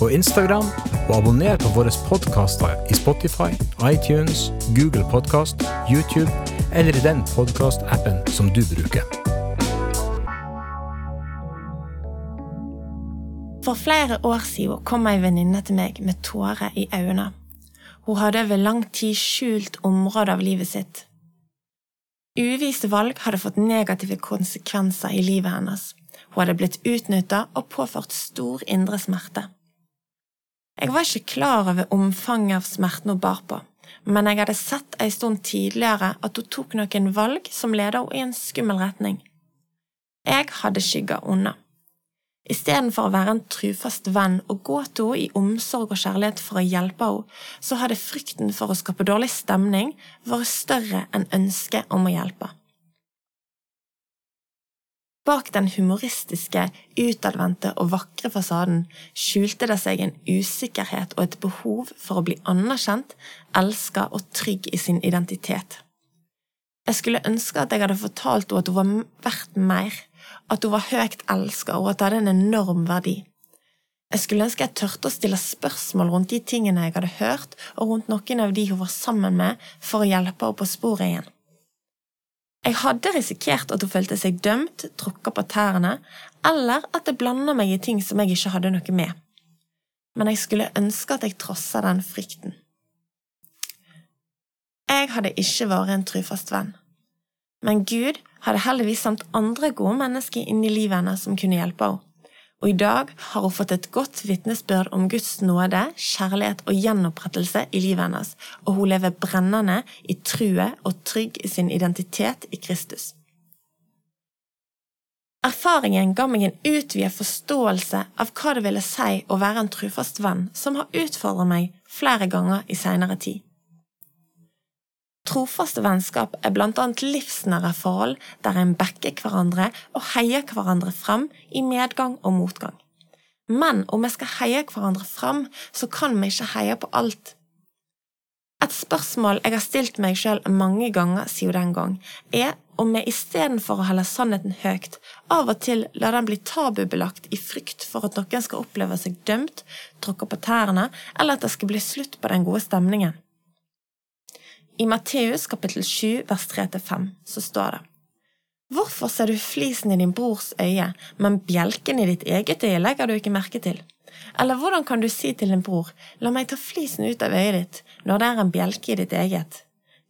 og Instagram, og abonner på våre podkaster i Spotify, iTunes, Google Podkast, YouTube eller i den podkastappen som du bruker. For flere år siden kom ei venninne til meg med tårer i øynene. Hun hadde over lang tid skjult områder av livet sitt. Uvise valg hadde fått negative konsekvenser i livet hennes. Hun hadde blitt utnytta og påført stor indre smerte. Jeg var ikke klar over omfanget av smerten hun bar på, men jeg hadde sett ei stund tidligere at hun tok noen valg som ledet henne i en skummel retning. Jeg hadde skygga unna. Istedenfor å være en trufast venn og gå til henne i omsorg og kjærlighet for å hjelpe henne, så hadde frykten for å skape dårlig stemning vært større enn ønsket om å hjelpe. Bak den humoristiske, utadvendte og vakre fasaden skjulte det seg en usikkerhet og et behov for å bli anerkjent, elska og trygg i sin identitet. Jeg skulle ønske at jeg hadde fortalt henne at hun var verdt mer, at hun var høyt elska og at det hadde en enorm verdi. Jeg skulle ønske jeg tørte å stille spørsmål rundt de tingene jeg hadde hørt, og rundt noen av de hun var sammen med, for å hjelpe henne på sporet igjen. Jeg hadde risikert at hun følte seg dømt, tråkka på tærne, eller at det blanda meg i ting som jeg ikke hadde noe med. Men jeg skulle ønske at jeg trossa den frykten. Jeg hadde ikke vært en trufast venn, men Gud hadde heldigvis sendt andre gode mennesker inn i livet hennes som kunne hjelpe henne og i dag har hun fått et godt vitnesbyrd om Guds nåde, kjærlighet og gjenopprettelse i livet hennes, og hun lever brennende i true og trygg i sin identitet i Kristus. Erfaringen ga meg en utvidet forståelse av hva det ville si å være en trufast venn som har utfordret meg flere ganger i seinere tid. Trofaste vennskap er blant annet livsnære forhold der en backer hverandre og heier hverandre fram i medgang og motgang. Men om vi skal heie hverandre fram, så kan vi ikke heie på alt. Et spørsmål jeg har stilt meg sjøl mange ganger siden den gang, er om vi istedenfor å holde sannheten høyt, av og til lar den bli tabubelagt i frykt for at noen skal oppleve seg dømt, tråkke på tærne, eller at det skal bli slutt på den gode stemningen. I Matteus kapittel 7 vers 3-5 så står det Hvorfor ser du flisen i din brors øye, men bjelken i ditt eget øye legger du ikke merke til? Eller hvordan kan du si til din bror, la meg ta flisen ut av øyet ditt, når det er en bjelke i ditt eget?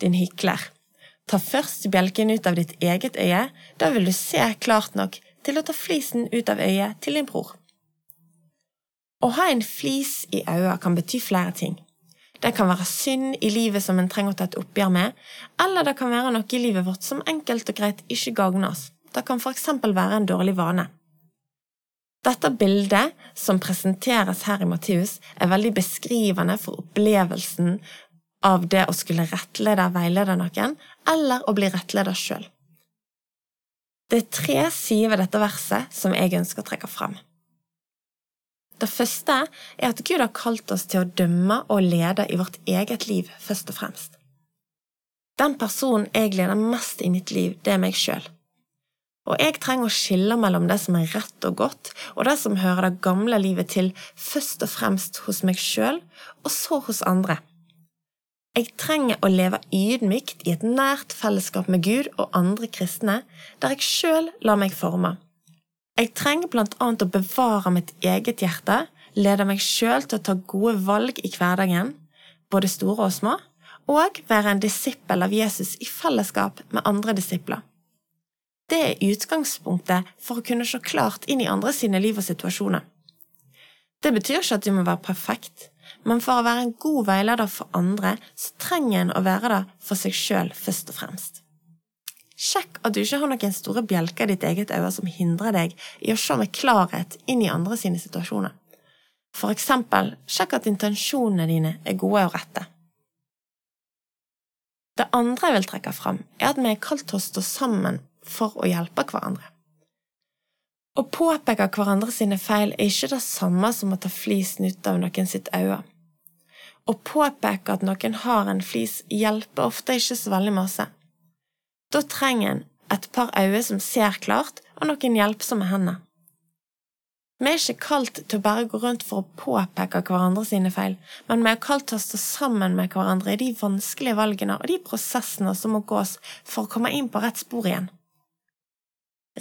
Din hykler. Ta først bjelken ut av ditt eget øye, da vil du se klart nok til å ta flisen ut av øyet til din bror. Å ha en flis i øyet kan bety flere ting. Det kan være synd i livet som en trenger å ta et oppgjør med, eller det kan være noe i livet vårt som enkelt og greit ikke gagner oss. Det kan for eksempel være en dårlig vane. Dette bildet som presenteres her i Matteus, er veldig beskrivende for opplevelsen av det å skulle rettlede veilede noen, eller å bli rettleder sjøl. Det er tre sider ved dette verset som jeg ønsker å trekke fram. Det første er at Gud har kalt oss til å dømme og lede i vårt eget liv, først og fremst. Den personen jeg leder mest i mitt liv, det er meg sjøl. Og jeg trenger å skille mellom det som er rett og godt, og det som hører det gamle livet til, først og fremst hos meg sjøl, og så hos andre. Jeg trenger å leve ydmykt i et nært fellesskap med Gud og andre kristne, der jeg sjøl lar meg forme jeg trenger blant annet å bevare mitt eget hjerte, lede meg sjøl til å ta gode valg i hverdagen, både store og små, og være en disippel av Jesus i fellesskap med andre disipler. Det er utgangspunktet for å kunne se klart inn i andre sine liv og situasjoner. Det betyr ikke at du må være perfekt, men for å være en god veileder for andre, så trenger en å være det for seg sjøl først og fremst. Sjekk at du ikke har noen store bjelker i ditt eget øye som hindrer deg i å se med klarhet inn i andre sine situasjoner. For eksempel, sjekk at intensjonene dine er gode og rette. Det andre jeg vil trekke fram, er at vi er kalt til å stå sammen for å hjelpe hverandre. Å påpeke hverandre sine feil er ikke det samme som å ta flisen ut av noen sitt øye. Å påpeke at noen har en flis, hjelper ofte ikke så veldig masse. Da trenger en et par øyne som ser klart, og noen hjelpsomme hender. Vi er ikke kalt til å bare gå rundt for å påpeke hverandre sine feil, men vi er kalt til å stå sammen med hverandre i de vanskelige valgene og de prosessene som må gås for å komme inn på rett spor igjen.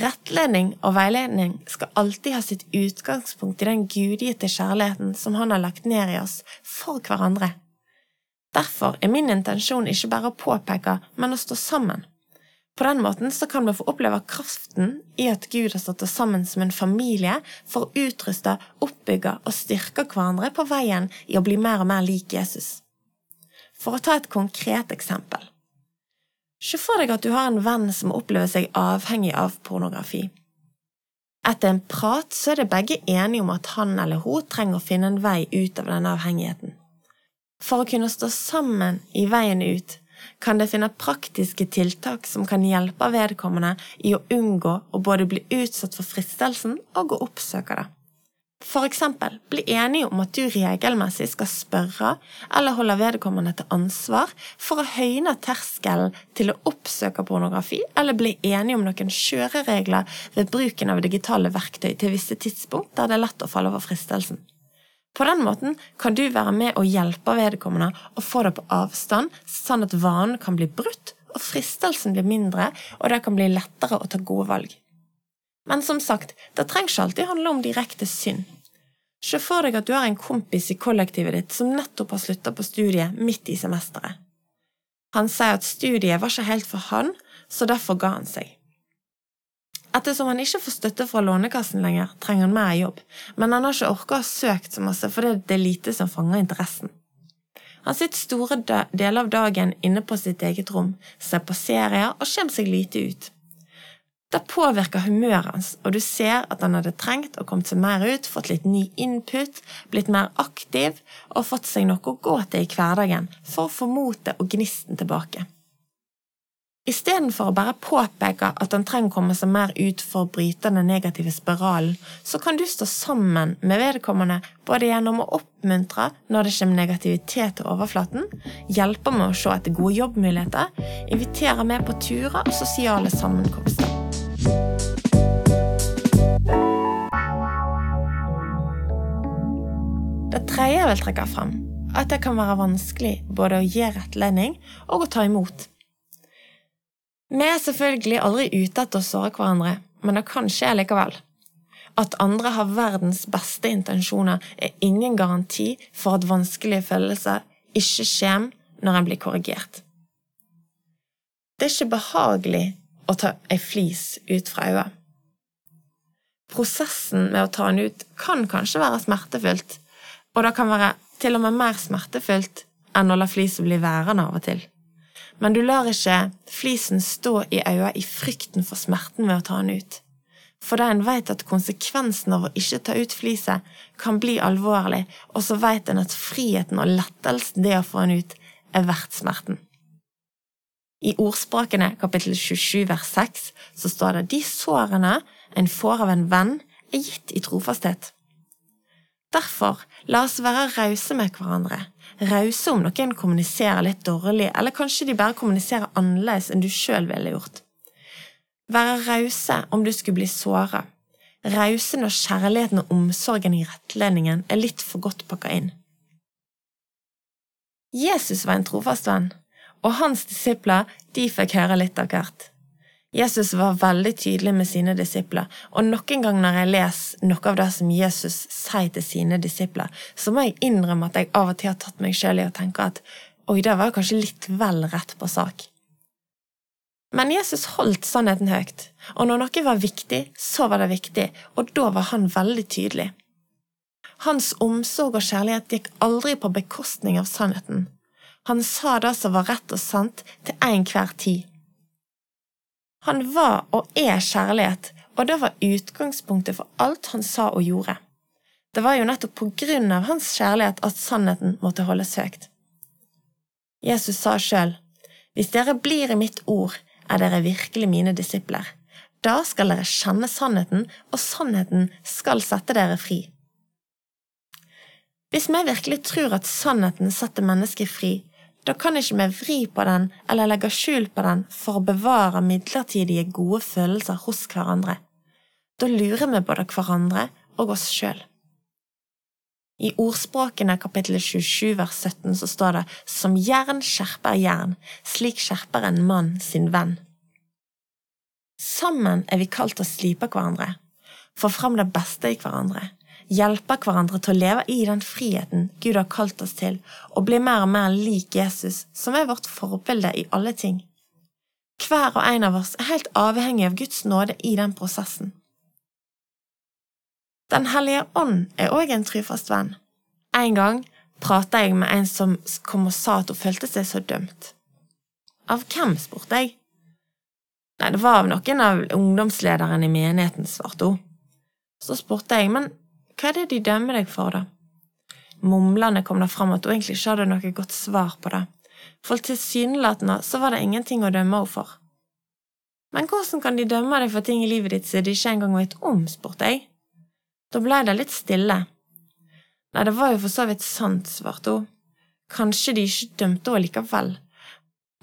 Rettledning og veiledning skal alltid ha sitt utgangspunkt i den gudgitte kjærligheten som Han har lagt ned i oss for hverandre. Derfor er min intensjon ikke bare å påpeke, men å stå sammen. På den måten så kan vi få oppleve kraften i at Gud har satt oss sammen som en familie for å utruste, oppbygge og styrke hverandre på veien i å bli mer og mer lik Jesus. For å ta et konkret eksempel. Se for deg at du har en venn som opplever seg avhengig av pornografi. Etter en prat så er det begge enige om at han eller hun trenger å finne en vei ut av denne avhengigheten. For å kunne stå sammen i veien ut kan det finne praktiske tiltak som kan hjelpe vedkommende i å unngå å både bli utsatt for fristelsen og å oppsøke det. For eksempel, bli enige om at du regelmessig skal spørre eller holde vedkommende til ansvar for å høyne terskelen til å oppsøke pornografi, eller bli enige om noen kjøreregler ved bruken av digitale verktøy til visse tidspunkt der det er lett å falle over fristelsen. På den måten kan du være med og hjelpe vedkommende å få det på avstand, sånn at vanen kan bli brutt og fristelsen blir mindre, og det kan bli lettere å ta gode valg. Men som sagt, det trenger ikke alltid handle om direkte synd. Se for deg at du har en kompis i kollektivet ditt som nettopp har slutta på studiet midt i semesteret. Han sier at studiet var ikke helt for han, så derfor ga han seg. Ettersom han ikke får støtte fra Lånekassen lenger, trenger han mer jobb, men han har ikke orka å ha søkt så masse fordi det er lite som fanger interessen. Han sitter store deler av dagen inne på sitt eget rom, ser på serier og kommer seg lite ut. Det påvirker humøret hans, og du ser at han hadde trengt å komme seg mer ut, fått litt ny input, blitt mer aktiv og fått seg noe å gå til i hverdagen for å få motet og gnisten tilbake. Istedenfor å bare påpeke at han trenger å komme seg mer ut for å bryte den negative spiralen, så kan du stå sammen med vedkommende både gjennom å oppmuntre når det kommer negativitet til overflaten, hjelpe med å se etter gode jobbmuligheter, invitere med på turer og sosiale sammenkomster. Det tredje jeg vil trekke fram, at det kan være vanskelig både å gi rettledning og å ta imot. Vi er selvfølgelig aldri ute etter å såre hverandre, men det kan skje likevel. At andre har verdens beste intensjoner, er ingen garanti for at vanskelige følelser ikke kommer når en blir korrigert. Det er ikke behagelig å ta ei flis ut fra øyet. Prosessen med å ta den ut kan kanskje være smertefullt, og det kan være til og med mer smertefullt enn å la flisen bli værende av og til. Men du lar ikke flisen stå i øya i frykten for smerten ved å ta den ut. For da en vet at konsekvensen av å ikke ta ut fliset kan bli alvorlig, og så vet en at friheten og lettelsen det å få den ut, er verdt smerten. I Ordspråkene kapittel 27 vers 6 så står det de sårene en får av en venn, er gitt i trofasthet. Derfor, la oss være rause med hverandre. Rause om noen kommuniserer litt dårlig, eller kanskje de bare kommuniserer annerledes enn du sjøl ville gjort. Være rause om du skulle bli såra. Rause når kjærligheten og omsorgen i rettledningen er litt for godt pakka inn. Jesus var en trofast venn og hans disipler de fikk høre litt av hvert. Jesus var veldig tydelig med sine disipler, og noen gang når jeg leser noe av det som Jesus sier til sine disipler, så må jeg innrømme at jeg av og til har tatt meg sjøl i å tenke at oi, det var kanskje litt vel rett på sak. Men Jesus holdt sannheten høyt, og når noe var viktig, så var det viktig, og da var han veldig tydelig. Hans omsorg og kjærlighet gikk aldri på bekostning av sannheten. Han sa det som var rett og sant til enhver tid. Han var og er kjærlighet, og det var utgangspunktet for alt han sa og gjorde. Det var jo nettopp på grunn av hans kjærlighet at sannheten måtte holdes høyt. Jesus sa sjøl, Hvis dere blir i mitt ord, er dere virkelig mine disipler. Da skal dere kjenne sannheten, og sannheten skal sette dere fri. Hvis vi virkelig tror at sannheten setter mennesket fri, da kan ikke vi vri på den eller legge skjul på den for å bevare midlertidige gode følelser hos hverandre. Da lurer vi både hverandre og oss sjøl. I Ordspråkene kapittel 27 vers 17 så står det Som jern skjerper jern, slik skjerper en mann sin venn. Sammen er vi kalt til å slipe hverandre, få fram det beste i hverandre, hjelpe hverandre til å leve i den friheten Gud har kalt oss til, og bli mer og mer lik Jesus, som er vårt forbilde i alle ting. Hver og en av oss er helt avhengig av Guds nåde i den prosessen. Den hellige ånd er òg en trufast venn. En gang prata jeg med en som kom og sa at hun følte seg så dømt. Av hvem, spurte jeg. Nei, det var av noen av ungdomslederne i menigheten, svarte hun. Så spurte jeg, men hva er det de dømmer deg for, da? Mumlende kom det fram at hun egentlig ikke hadde noe godt svar på det, for tilsynelatende så var det ingenting å dømme henne for. Men hvordan kan de dømme deg for ting i livet ditt som de ikke engang vet om, spurte jeg. Da blei det litt stille. Nei, det var jo for så vidt sant, svarte hun. Kanskje de ikke dømte henne likevel,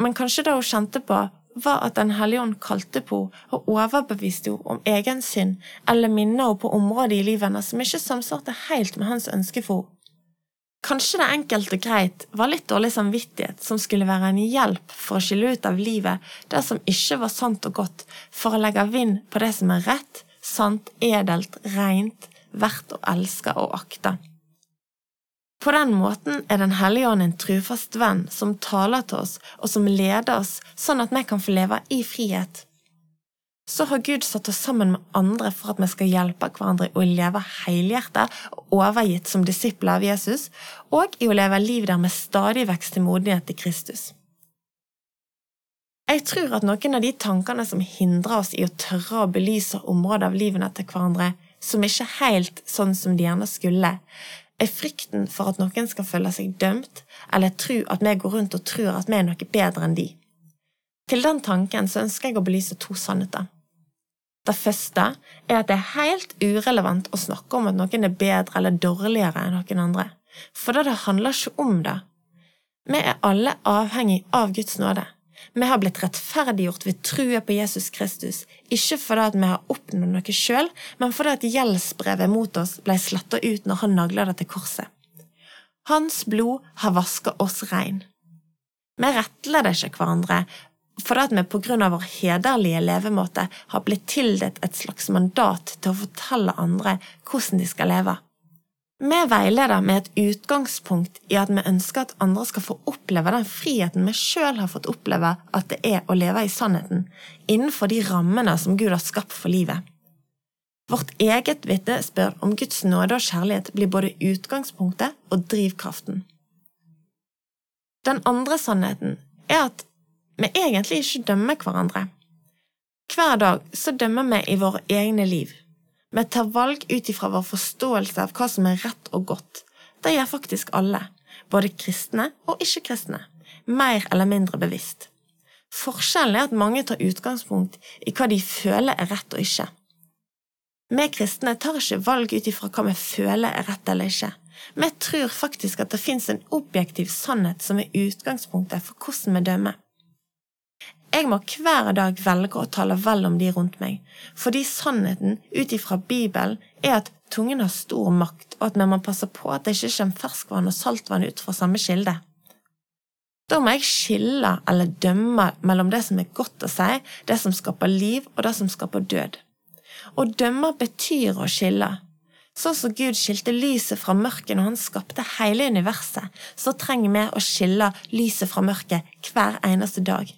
men kanskje det hun kjente på, var at Den hellige ånd kalte på og overbeviste henne om egen synd, eller minnet henne på områder i livet hennes som ikke samsvarte helt med hans ønske for henne. Kanskje det enkelt og greit var litt dårlig samvittighet som skulle være en hjelp for å skille ut av livet det som ikke var sant og godt, for å legge vind på det som er rett, sant, edelt, rent, verdt å elske og akte. På den måten er Den hellige ånd en trufast venn som taler til oss, og som leder oss sånn at vi kan få leve i frihet. Så har Gud satt oss sammen med andre for at vi skal hjelpe hverandre i å leve helhjertet og overgitt som disipler av Jesus, og i å leve liv der med stadig vekst til modenhet til Kristus. Jeg tror at noen av de tankene som hindrer oss i å tørre å belyse områder av livene til hverandre, som ikke er helt sånn som de gjerne skulle, er frykten for at noen skal føle seg dømt, eller tro at vi går rundt og tror at vi er noe bedre enn de. Til den tanken så ønsker jeg å belyse to sannheter. Det første er at det er helt urelevant å snakke om at noen er bedre eller dårligere enn noen andre, for det handler ikke om det. Vi er alle avhengig av Guds nåde. Vi har blitt rettferdiggjort ved trua på Jesus Kristus, ikke fordi vi har oppnådd noe sjøl, men fordi gjeldsbrevet mot oss ble sletta ut når han nagla det til korset. Hans blod har vaska oss rein. Vi rettler det ikke hverandre fordi vi på grunn av vår hederlige levemåte har blitt tildelt et slags mandat til å fortelle andre hvordan de skal leve. Vi veileder med et utgangspunkt i at vi ønsker at andre skal få oppleve den friheten vi sjøl har fått oppleve at det er å leve i sannheten, innenfor de rammene som Gud har skapt for livet. Vårt eget vitnesbyrd om Guds nåde og kjærlighet blir både utgangspunktet og drivkraften. Den andre sannheten er at vi egentlig ikke dømmer hverandre. Hver dag så dømmer vi i våre egne liv. Vi tar valg ut ifra vår forståelse av hva som er rett og godt. Det gjør faktisk alle, både kristne og ikke-kristne, mer eller mindre bevisst. Forskjellen er at mange tar utgangspunkt i hva de føler er rett og ikke. Vi kristne tar ikke valg ut ifra hva vi føler er rett eller ikke. Vi tror faktisk at det fins en objektiv sannhet som er utgangspunktet for hvordan vi dømmer. Jeg må hver dag velge å tale vel om de rundt meg, fordi sannheten ut ifra Bibelen er at tungen har stor makt, og at vi må passe på at det ikke kommer ferskvann og saltvann ut fra samme kilde. Da må jeg skille eller dømme mellom det som er godt å si, det som skaper liv, og det som skaper død. Å dømme betyr å skille. Sånn som Gud skilte lyset fra mørket når han skapte hele universet, så trenger vi å skille lyset fra mørket hver eneste dag.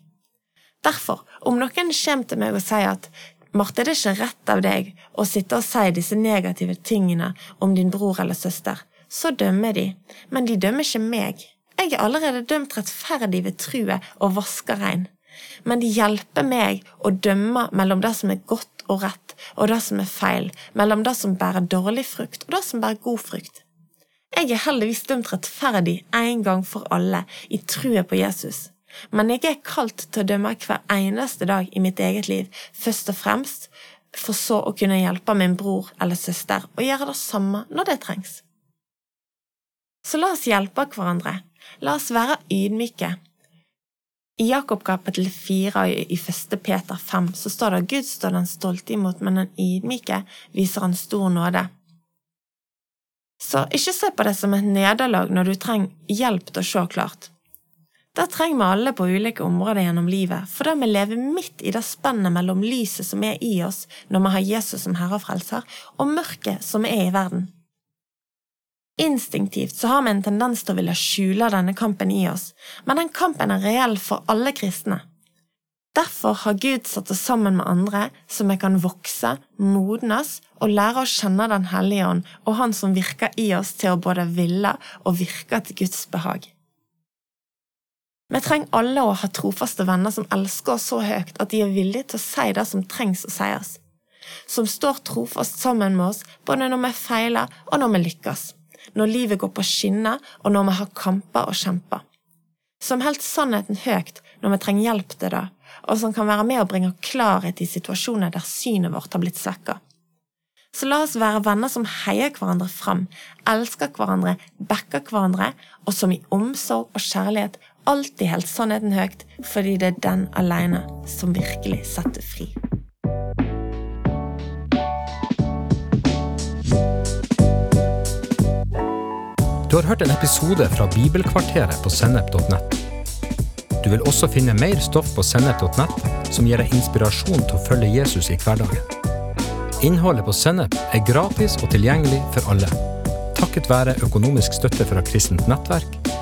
Derfor, om noen kommer til meg og sier at Marte, det er ikke rett av deg å sitte og si disse negative tingene om din bror eller søster, så dømmer de, men de dømmer ikke meg. Jeg er allerede dømt rettferdig ved truet og vasker rein. Men de hjelper meg å dømme mellom det som er godt og rett, og det som er feil, mellom det som bærer dårlig frukt og det som bærer god frukt. Jeg er heldigvis dømt rettferdig en gang for alle i trua på Jesus. Men jeg er kalt til å dømme hver eneste dag i mitt eget liv, først og fremst for så å kunne hjelpe min bror eller søster og gjøre det samme når det trengs. Så la oss hjelpe hverandre, la oss være ydmyke. I Jakob kapittel 4 i 1. Peter 5 så står det at Gud står den stolte imot, men den ydmyke viser han stor nåde. Så ikke se på det som et nederlag når du trenger hjelp til å se klart. Det trenger vi alle på ulike områder gjennom livet, for da vi lever midt i det spennet mellom lyset som er i oss når vi har Jesus som Herre og Frelser, og mørket som er i verden. Instinktivt så har vi en tendens til å ville skjule denne kampen i oss, men den kampen er reell for alle kristne. Derfor har Gud satt oss sammen med andre så vi kan vokse, modnes og lære å kjenne Den hellige ånd og Han som virker i oss til å både ville og virke til Guds behag. Vi trenger alle å ha trofaste venner som elsker oss så høyt at de er villige til å si det som trengs å sies, som står trofast sammen med oss både når vi feiler og når vi lykkes, når livet går på skinner og når vi har kamper og kjemper, som helt sannheten høyt når vi trenger hjelp til det, og som kan være med å bringe klarhet i situasjoner der synet vårt har blitt svekka. Så la oss være venner som heier hverandre fram, elsker hverandre, backer hverandre, og som i omsorg og kjærlighet alltid helt sannheten høyt, fordi det er den alene som virkelig setter fri. Du har hørt en episode fra Bibelkvarteret på sennep.nett. Du vil også finne mer stoff på sennep.nett som gir deg inspirasjon til å følge Jesus i hverdagen. Innholdet på Sennep er gratis og tilgjengelig for alle, takket være økonomisk støtte fra kristent nettverk